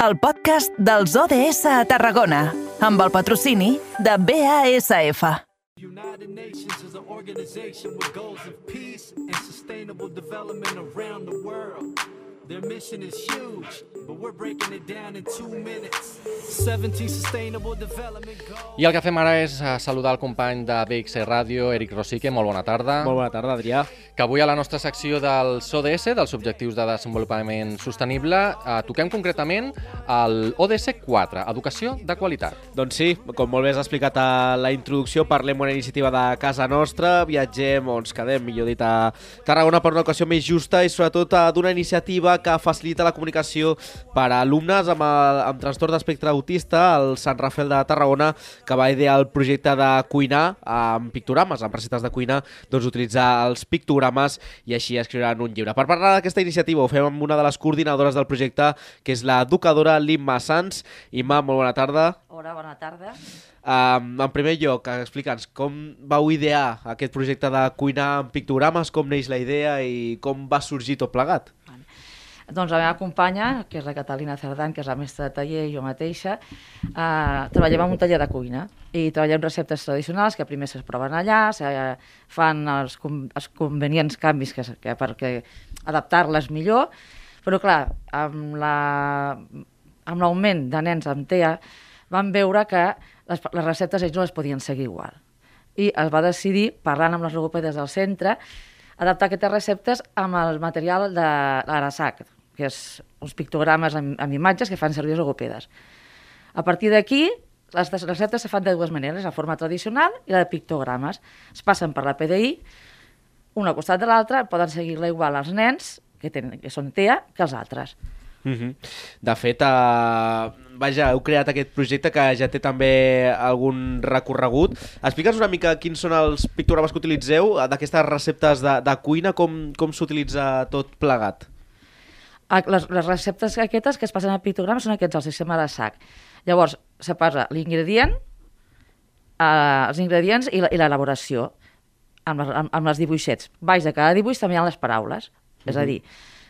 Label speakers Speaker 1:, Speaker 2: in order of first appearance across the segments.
Speaker 1: el podcast dels ODS a Tarragona, amb el patrocini de BASF.
Speaker 2: United Nations is an organization with goals of peace and sustainable development around the world. Their mission is huge, but we're breaking it down in two minutes. 17 sustainable development goals.
Speaker 3: I el que fem ara és eh, saludar el company de BXC Ràdio, Eric Rosique. Molt bona tarda.
Speaker 4: Molt bona tarda, Adrià.
Speaker 3: Que avui a la nostra secció dels ODS, dels Objectius de Desenvolupament Sostenible, eh, toquem concretament el ODS 4, Educació de Qualitat.
Speaker 4: Doncs sí, com molt bé has explicat a la introducció, parlem una iniciativa de casa nostra, viatgem o ens quedem, millor dit, a Tarragona per una ocasió més justa i sobretot eh, d'una iniciativa que facilita la comunicació per a alumnes amb, el, amb trastorn d'espectre autista al Sant Rafel de Tarragona, que va idear el projecte de cuinar amb pictogrames, amb recetes de cuina, doncs utilitzar els pictogrames i així escriuran un llibre. Per parlar d'aquesta iniciativa ho fem amb una de les coordinadores del projecte, que és l'educadora Limma Sans. Imma, molt bona tarda.
Speaker 5: Hola, bona tarda.
Speaker 4: Um, en primer lloc, explica'ns com vau idear aquest projecte de cuinar amb pictogrames, com neix la idea i com va sorgir tot plegat.
Speaker 5: Doncs la meva companya, que és la Catalina Cerdan, que és la mestra de taller i jo mateixa, eh, treballem en un taller de cuina. I treballem receptes tradicionals que primer es proven allà, se fan els, els convenients canvis que, que perquè adaptar-les millor, però clar, amb la amb l'augment de nens amb TEA van veure que les, les receptes ells no les podien seguir igual. I es va decidir, parlant amb les logopedes del centre, adaptar aquestes receptes amb el material de l'Arasac, que és uns pictogrames amb, amb imatges que fan servir els logopedes. A partir d'aquí, les receptes se fan de dues maneres, la forma tradicional i la de pictogrames. Es passen per la PDI, una al costat de l'altra, poden seguir-la igual els nens, que, tenen, que són TEA, que els altres.
Speaker 4: Uh -huh. De fet, uh, vaja, heu creat aquest projecte que ja té també algun recorregut. Explica'ns una mica quins són els pictogrames que utilitzeu, eh, d'aquestes receptes de, de cuina, com, com s'utilitza tot plegat.
Speaker 5: Ah, Les, les receptes aquestes que es passen a pictogrames són aquests, el sistema de sac. Llavors, se posa l'ingredient, eh, els ingredients i la- i l'elaboració amb, amb, amb les dibuixets. Baix de cada dibuix també hi ha les paraules. És a dir,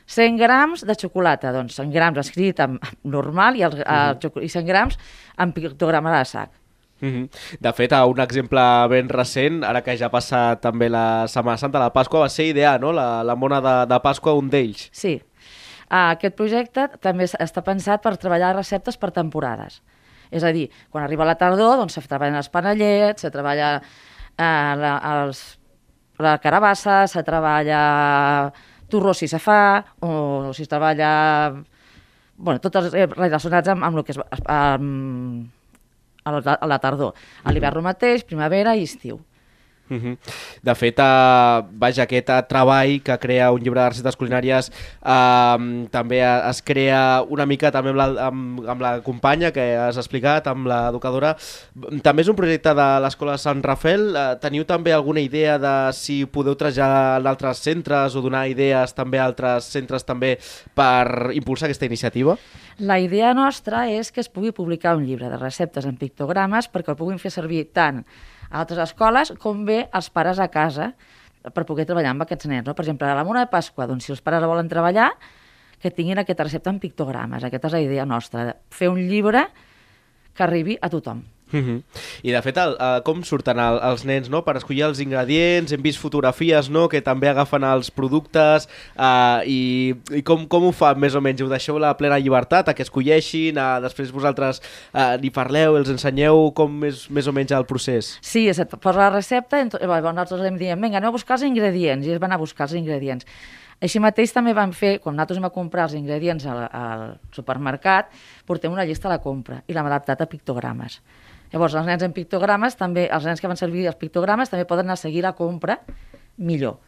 Speaker 5: 100 grams de xocolata, doncs 100 grams escrit en normal i, els, el, xoco- i 100 grams en pictograma de sac.
Speaker 4: Uh -huh. De fet, un exemple ben recent, ara que ja ha passat també la Setmana Santa, la Pasqua, va ser idear, no?, la, la mona de, de Pasqua, un d'ells.
Speaker 5: Sí. Uh, aquest projecte també es- està pensat per treballar receptes per temporades. És a dir, quan arriba la tardor, doncs se treballen els panellets, se treballa uh, la, els, la carabassa, se treballa torró si se fa, o si es treballa... bueno, tots els eh, relacionats amb, amb el que és amb, a la, a la tardor. A l'hivern mateix, primavera i estiu.
Speaker 4: Uh -huh. De fet, uh, vaja, aquest uh, treball que crea un llibre de recetes culinàries uh, també uh, es crea una mica també amb la, amb, amb la companya que has explicat, amb l'educadora. També és un projecte de l'Escola Sant Rafel. Uh, teniu també alguna idea de si podeu traslladar a altres centres o donar idees també a altres centres també per impulsar aquesta iniciativa?
Speaker 5: La idea nostra és que es pugui publicar un llibre de receptes en pictogrames perquè el puguin fer servir tant a altres escoles com bé els pares a casa per poder treballar amb aquests nens. No? Per exemple, a la Mona de Pasqua, doncs, si els pares volen treballar, que tinguin aquesta recepta en pictogrames. Aquesta és la idea nostra, fer un llibre que arribi a tothom.
Speaker 4: Uh -huh. I de fet, el, uh, com surten el, els nens no? per escollir els ingredients? Hem vist fotografies no? que també agafen els productes uh, i, i com, com ho fan més o menys? Ho deixeu la plena llibertat a que escolleixin, uh, després vosaltres uh, n'hi parleu, els ensenyeu com és més o menys el procés?
Speaker 5: Sí, es posa la recepta, i llavors nosaltres li diem, vinga, aneu a buscar els ingredients, i ells van a buscar els ingredients. Així mateix també vam fer, quan nosaltres a comprar els ingredients al, al supermercat, portem una llista de la compra i l'hem adaptat a pictogrames. Llavors, els nens en pictogrames, també, els nens que van servir els pictogrames també poden anar a seguir la compra millor.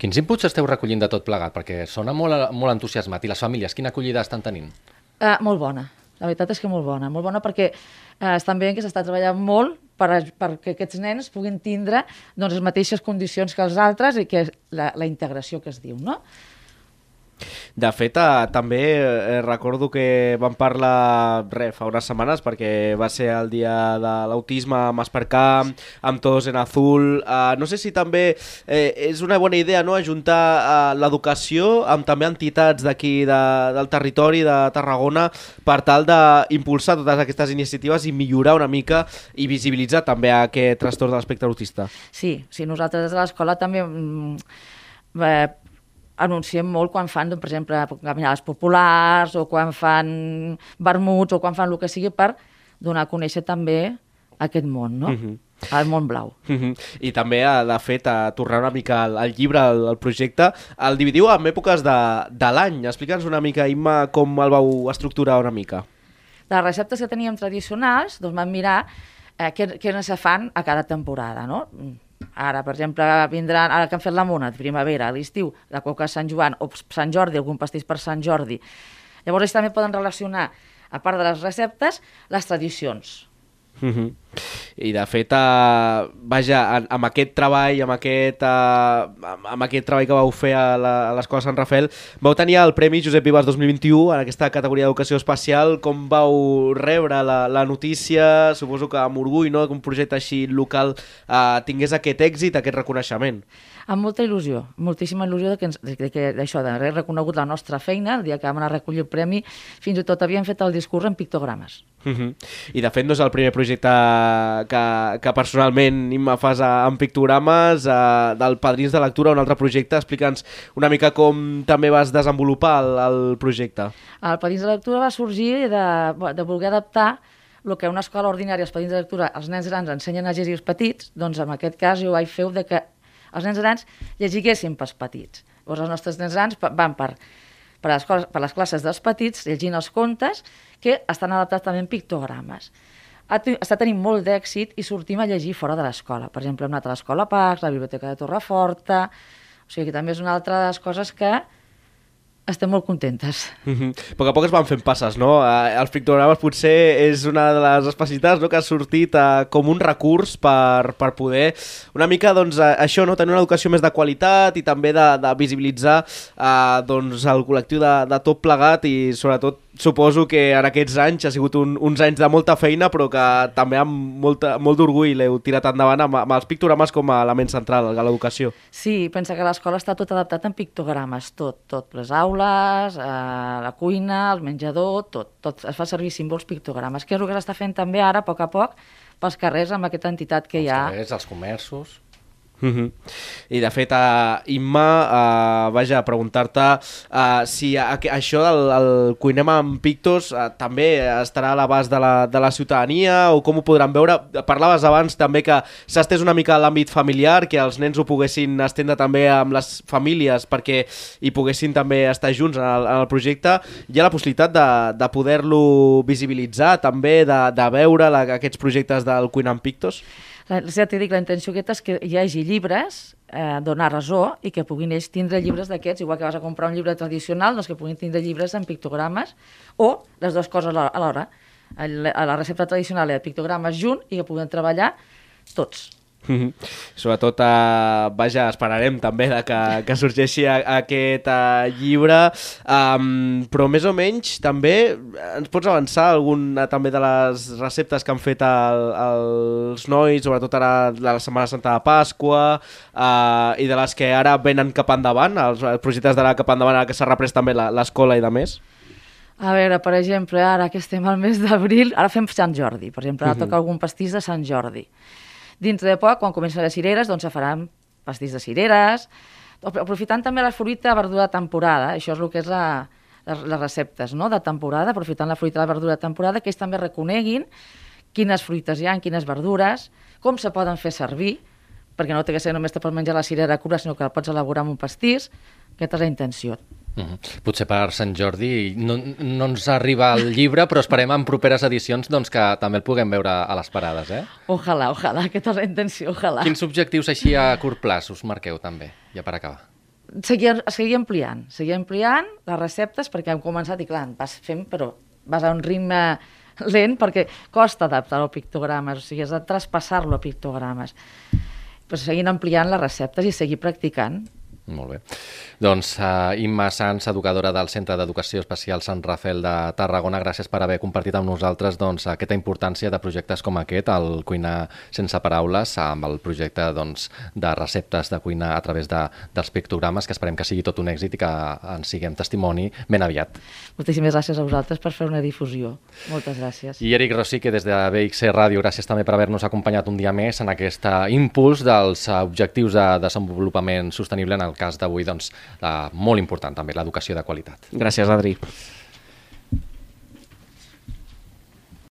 Speaker 3: Quins inputs esteu recollint de tot plegat? Perquè sona molt, molt entusiasmat. I les famílies, quina acollida estan tenint?
Speaker 5: Uh, molt bona. La veritat és que molt bona. Molt bona perquè uh, estan veient que s'està treballant molt per, perquè aquests nens puguin tindre doncs, les mateixes condicions que els altres i que la, la integració que es diu, no?
Speaker 4: De fet, eh, també eh, recordo que vam parlar re, fa unes setmanes perquè va ser el dia de l'autisme amb Espercamp, amb Todos en Azul. Eh, no sé si també eh, és una bona idea no, ajuntar eh, l'educació amb també entitats d'aquí de, del territori de Tarragona per tal d'impulsar totes aquestes iniciatives i millorar una mica i visibilitzar també aquest trastorn de l'espectre autista.
Speaker 5: Sí, sí, nosaltres de l'escola també mm, eh, anunciem molt quan fan, doncs, per exemple, caminades populars o quan fan vermuts o quan fan el que sigui per donar a conèixer també aquest món, no?
Speaker 4: Mhm.
Speaker 5: El món blau.
Speaker 4: Mhm. I també, eh, de fet, a tornar una mica al, al llibre, al, al projecte, el dividiu en èpoques de, de l'any. Explica'ns una mica, Imma, com el vau estructurar una mica.
Speaker 5: Les receptes que teníem tradicionals, doncs vam mirar eh, què, què se fan a cada temporada, no? Ara, per exemple, vindran, ara que han fet la mona, primavera, a l'estiu, la coca de Sant Joan o Sant Jordi, algun pastís per Sant Jordi. Llavors, ells també poden relacionar, a part de les receptes, les tradicions.
Speaker 4: Mhm. I de fet, uh, vaja, en- amb aquest treball, amb aquest, uh, amb, amb aquest treball que vau fer a la- a l'Escola Sant Rafael, vau tenir el Premi Josep Vives 2021 en aquesta categoria d'educació especial. Com vau rebre la, la notícia? Suposo que amb orgull, no?, que un projecte així local uh, tingués aquest èxit, aquest reconeixement.
Speaker 5: Amb molta il·lusió, moltíssima il·lusió de que, ens, de que d'això, d'haver reconegut la nostra feina, el dia que vam anar a recollir el premi, fins i tot havíem fet el discurs en pictogrames.
Speaker 4: Mhm. I de fet no és el primer projecte que, que personalment Imma fas a, en pictogrames eh, del Padrins de Lectura, un altre projecte. Explica'ns una mica com també vas desenvolupar el, el projecte.
Speaker 5: El Padins de Lectura va sorgir de, de voler adaptar el que a una escola ordinària, els padins de lectura, els nens grans ensenyen a llegir els petits, doncs en aquest cas jo vaig fer de que els nens grans llegiguessin pels petits. Llavors els nostres nens grans van per, per, les, per les classes dels petits llegint els contes que estan adaptats també en pictogrames. Ha està tenint molt d'èxit i sortim a llegir fora de l'escola. Per exemple, hem anat a l'escola Pax, la Biblioteca de Torreforta... O sigui que també és una altra de les coses que estem molt contentes.
Speaker 4: Mhm. A poc a poc es van fent passes, no? Eh, els pictogrames potser és una de les especialitats no? que ha sortit eh, com un recurs per, per poder una mica, doncs, eh, això, no? tenir una educació més de qualitat i també de, de visibilitzar eh, doncs, el col·lectiu de, de tot plegat i sobretot suposo que en aquests anys ha sigut un, uns anys de molta feina però que també amb molta, molt d'orgull l'heu tirat endavant amb, amb els pictogrames com a element central de l'educació.
Speaker 5: Sí, pensa que l'escola està tot adaptat en pictogrames, tot, tot, les aules, eh, la cuina, el menjador, tot, tot es fa servir símbols pictogrames, que és el que s'està fent també ara, a poc a poc, pels carrers amb aquesta entitat que hi ha.
Speaker 3: Els carrers, els comerços...
Speaker 4: Uh -huh. I de fet, uh, Imma, uh, vaja, preguntar-te uh, si a, a, això del el Cuinem amb Pictos uh, també estarà a l'abast de, la, de la ciutadania o com ho podran veure? Parlaves abans també que s'ha estès una mica l'àmbit familiar, que els nens ho poguessin estendre també amb les famílies perquè hi poguessin també estar junts en el, en el projecte. Hi ha la possibilitat de, de poder-lo visibilitzar també, de, de veure la, aquests projectes del Cuinem amb Pictos?
Speaker 5: Ja t'he dit, la intenció aquesta és que hi hagi llibres, eh, donar resó, i que puguin ells tindre llibres d'aquests, igual que vas a comprar un llibre tradicional, doncs que puguin tindre llibres en pictogrames, o les dues coses alhora- A la recepta tradicional i el pictogrames junt i que puguin treballar tots.
Speaker 4: Mhm. Sobretot, uh, vaja, esperarem també de que, que sorgeixi a, aquest uh, llibre, um, però més o menys també ens pots avançar alguna també de les receptes que han fet el, els nois, sobretot ara de la Setmana Santa de Pasqua, uh, i de les que ara venen cap endavant, els, els projectes d'anar cap endavant, ara que s'ha reprès també la- l'escola i de més?
Speaker 5: A veure, per exemple, ara que estem al mes d'abril, ara fem Sant Jordi, per exemple, ara
Speaker 4: Mhm.
Speaker 5: toca algun pastís de Sant Jordi. Dintre de poc, quan comencen les cireres, doncs se faran pastís de cireres, aprofitant també la fruita, verdura de temporada, això és el que és la, les, receptes no? de temporada, aprofitant la fruita la verdura de temporada, que ells també reconeguin quines fruites hi ha, quines verdures, com se poden fer servir, perquè no té que ser només te pots menjar la cirera crua, sinó que la pots elaborar amb un pastís, aquesta és la intenció.
Speaker 3: Mm -hmm. Potser per Sant Jordi no, no ens arriba el llibre, però esperem en properes edicions doncs, que també el puguem veure a les parades. Eh?
Speaker 5: Ojalà, ojalà, aquesta és la intenció, ojalà.
Speaker 3: Quins objectius així a curt plaç us marqueu també, ja per acabar?
Speaker 5: seguir, seguir ampliant, seguir ampliant les receptes perquè hem començat i clar, vas fent però vas a un ritme lent perquè costa adaptar-ho a pictogrames, o sigui, has de traspassar-lo a pictogrames. Però seguint ampliant les receptes i seguir practicant
Speaker 3: Molt bé. Doncs uh, Imma Sans, educadora del Centre d'Educació Especial Sant Rafel de Tarragona, gràcies per haver compartit amb nosaltres doncs, aquesta importància de projectes com aquest, el Cuinar sense paraules, amb el projecte doncs, de receptes de cuina a través de, dels pictogrames, que esperem que sigui tot un èxit i que en siguem testimoni ben aviat.
Speaker 5: Moltíssimes gràcies a vosaltres per fer una difusió. Moltes gràcies.
Speaker 3: I Eric Rossi, que des de BXC Ràdio, gràcies també per haver-nos acompanyat un dia més en aquest impuls dels objectius de desenvolupament sostenible en cas d'avui, doncs, eh, molt important també, l'educació de qualitat.
Speaker 4: Gràcies, Adri.